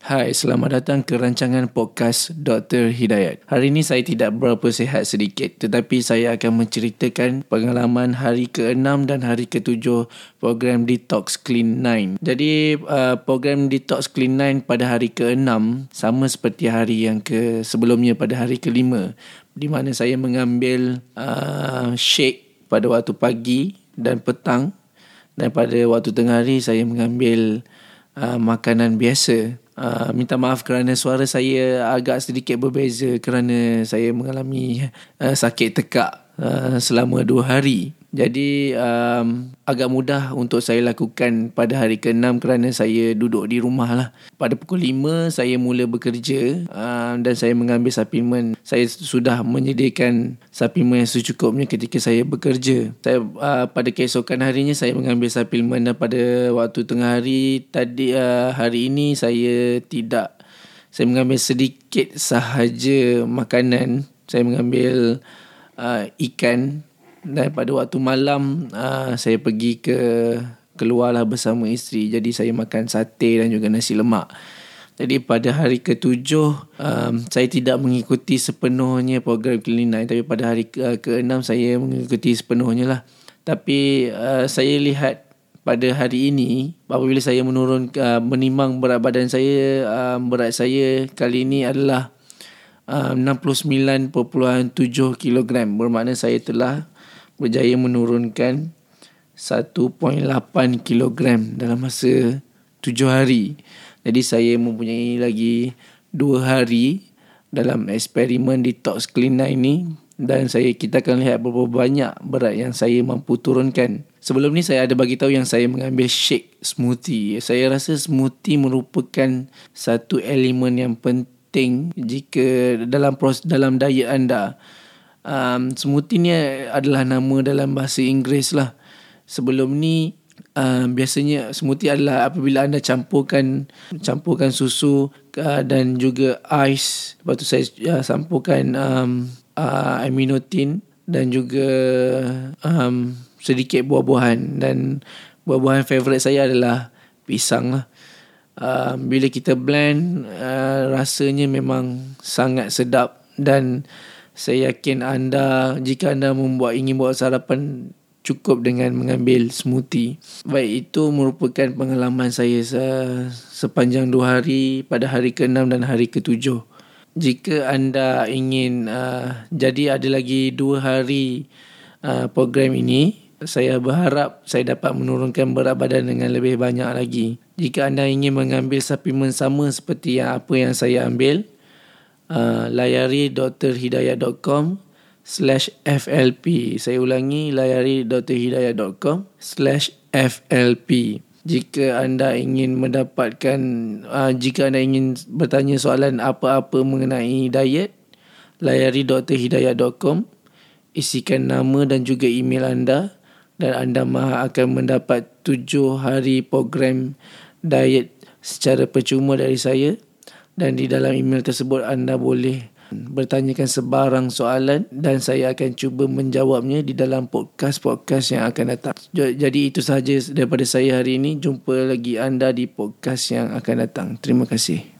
Hai, selamat datang ke rancangan podcast Dr. Hidayat. Hari ini saya tidak berapa sihat sedikit tetapi saya akan menceritakan pengalaman hari ke-6 dan hari ke-7 program Detox Clean 9. Jadi uh, program Detox Clean 9 pada hari ke-6 sama seperti hari yang ke sebelumnya pada hari ke-5 di mana saya mengambil uh, shake pada waktu pagi dan petang dan pada waktu tengah hari saya mengambil uh, makanan biasa Uh, minta maaf kerana suara saya agak sedikit berbeza kerana saya mengalami uh, sakit tekak uh, selama dua hari. Jadi um, agak mudah untuk saya lakukan pada hari ke-6 kerana saya duduk di rumah lah. Pada pukul 5 saya mula bekerja um, dan saya mengambil suplemen. Saya sudah menyediakan suplemen yang secukupnya ketika saya bekerja. Saya uh, pada keesokan harinya saya mengambil suplemen dan pada waktu tengah hari tadi uh, hari ini saya tidak saya mengambil sedikit sahaja makanan. Saya mengambil uh, ikan dan pada waktu malam uh, saya pergi ke keluarlah bersama isteri. Jadi saya makan sate dan juga nasi lemak. Jadi pada hari ketujuh um, saya tidak mengikuti sepenuhnya program night. Tapi pada hari ke- keenam saya mengikuti sepenuhnya lah. Tapi uh, saya lihat pada hari ini apabila saya menurun uh, menimbang berat badan saya uh, berat saya kali ini adalah uh, 69.7 kg bermakna saya telah berjaya menurunkan 1.8 kg dalam masa 7 hari. Jadi saya mempunyai lagi 2 hari dalam eksperimen detox clean night ini dan saya kita akan lihat berapa banyak berat yang saya mampu turunkan. Sebelum ni saya ada bagi tahu yang saya mengambil shake smoothie. Saya rasa smoothie merupakan satu elemen yang penting jika dalam proses dalam diet anda um, smoothie ni adalah nama dalam bahasa Inggeris lah. Sebelum ni um, biasanya smoothie adalah apabila anda campurkan campurkan susu uh, dan juga ais. Lepas tu saya uh, campurkan um, uh, aminotin dan juga um, sedikit buah-buahan dan buah-buahan favourite saya adalah pisang lah. Uh, bila kita blend uh, rasanya memang sangat sedap dan saya yakin anda jika anda membuat ingin buat sarapan cukup dengan mengambil smoothie. Baik itu merupakan pengalaman saya se- sepanjang dua hari pada hari ke-6 dan hari ke-7. Jika anda ingin uh, jadi ada lagi dua hari uh, program ini, saya berharap saya dapat menurunkan berat badan dengan lebih banyak lagi. Jika anda ingin mengambil suplemen sama seperti yang apa yang saya ambil, uh, layari drhidayat.com slash FLP. Saya ulangi layari drhidayat.com slash FLP. Jika anda ingin mendapatkan, uh, jika anda ingin bertanya soalan apa-apa mengenai diet, layari drhidayat.com, isikan nama dan juga email anda dan anda maha akan mendapat tujuh hari program diet secara percuma dari saya dan di dalam email tersebut anda boleh bertanyakan sebarang soalan dan saya akan cuba menjawabnya di dalam podcast-podcast yang akan datang. Jadi itu sahaja daripada saya hari ini. Jumpa lagi anda di podcast yang akan datang. Terima kasih.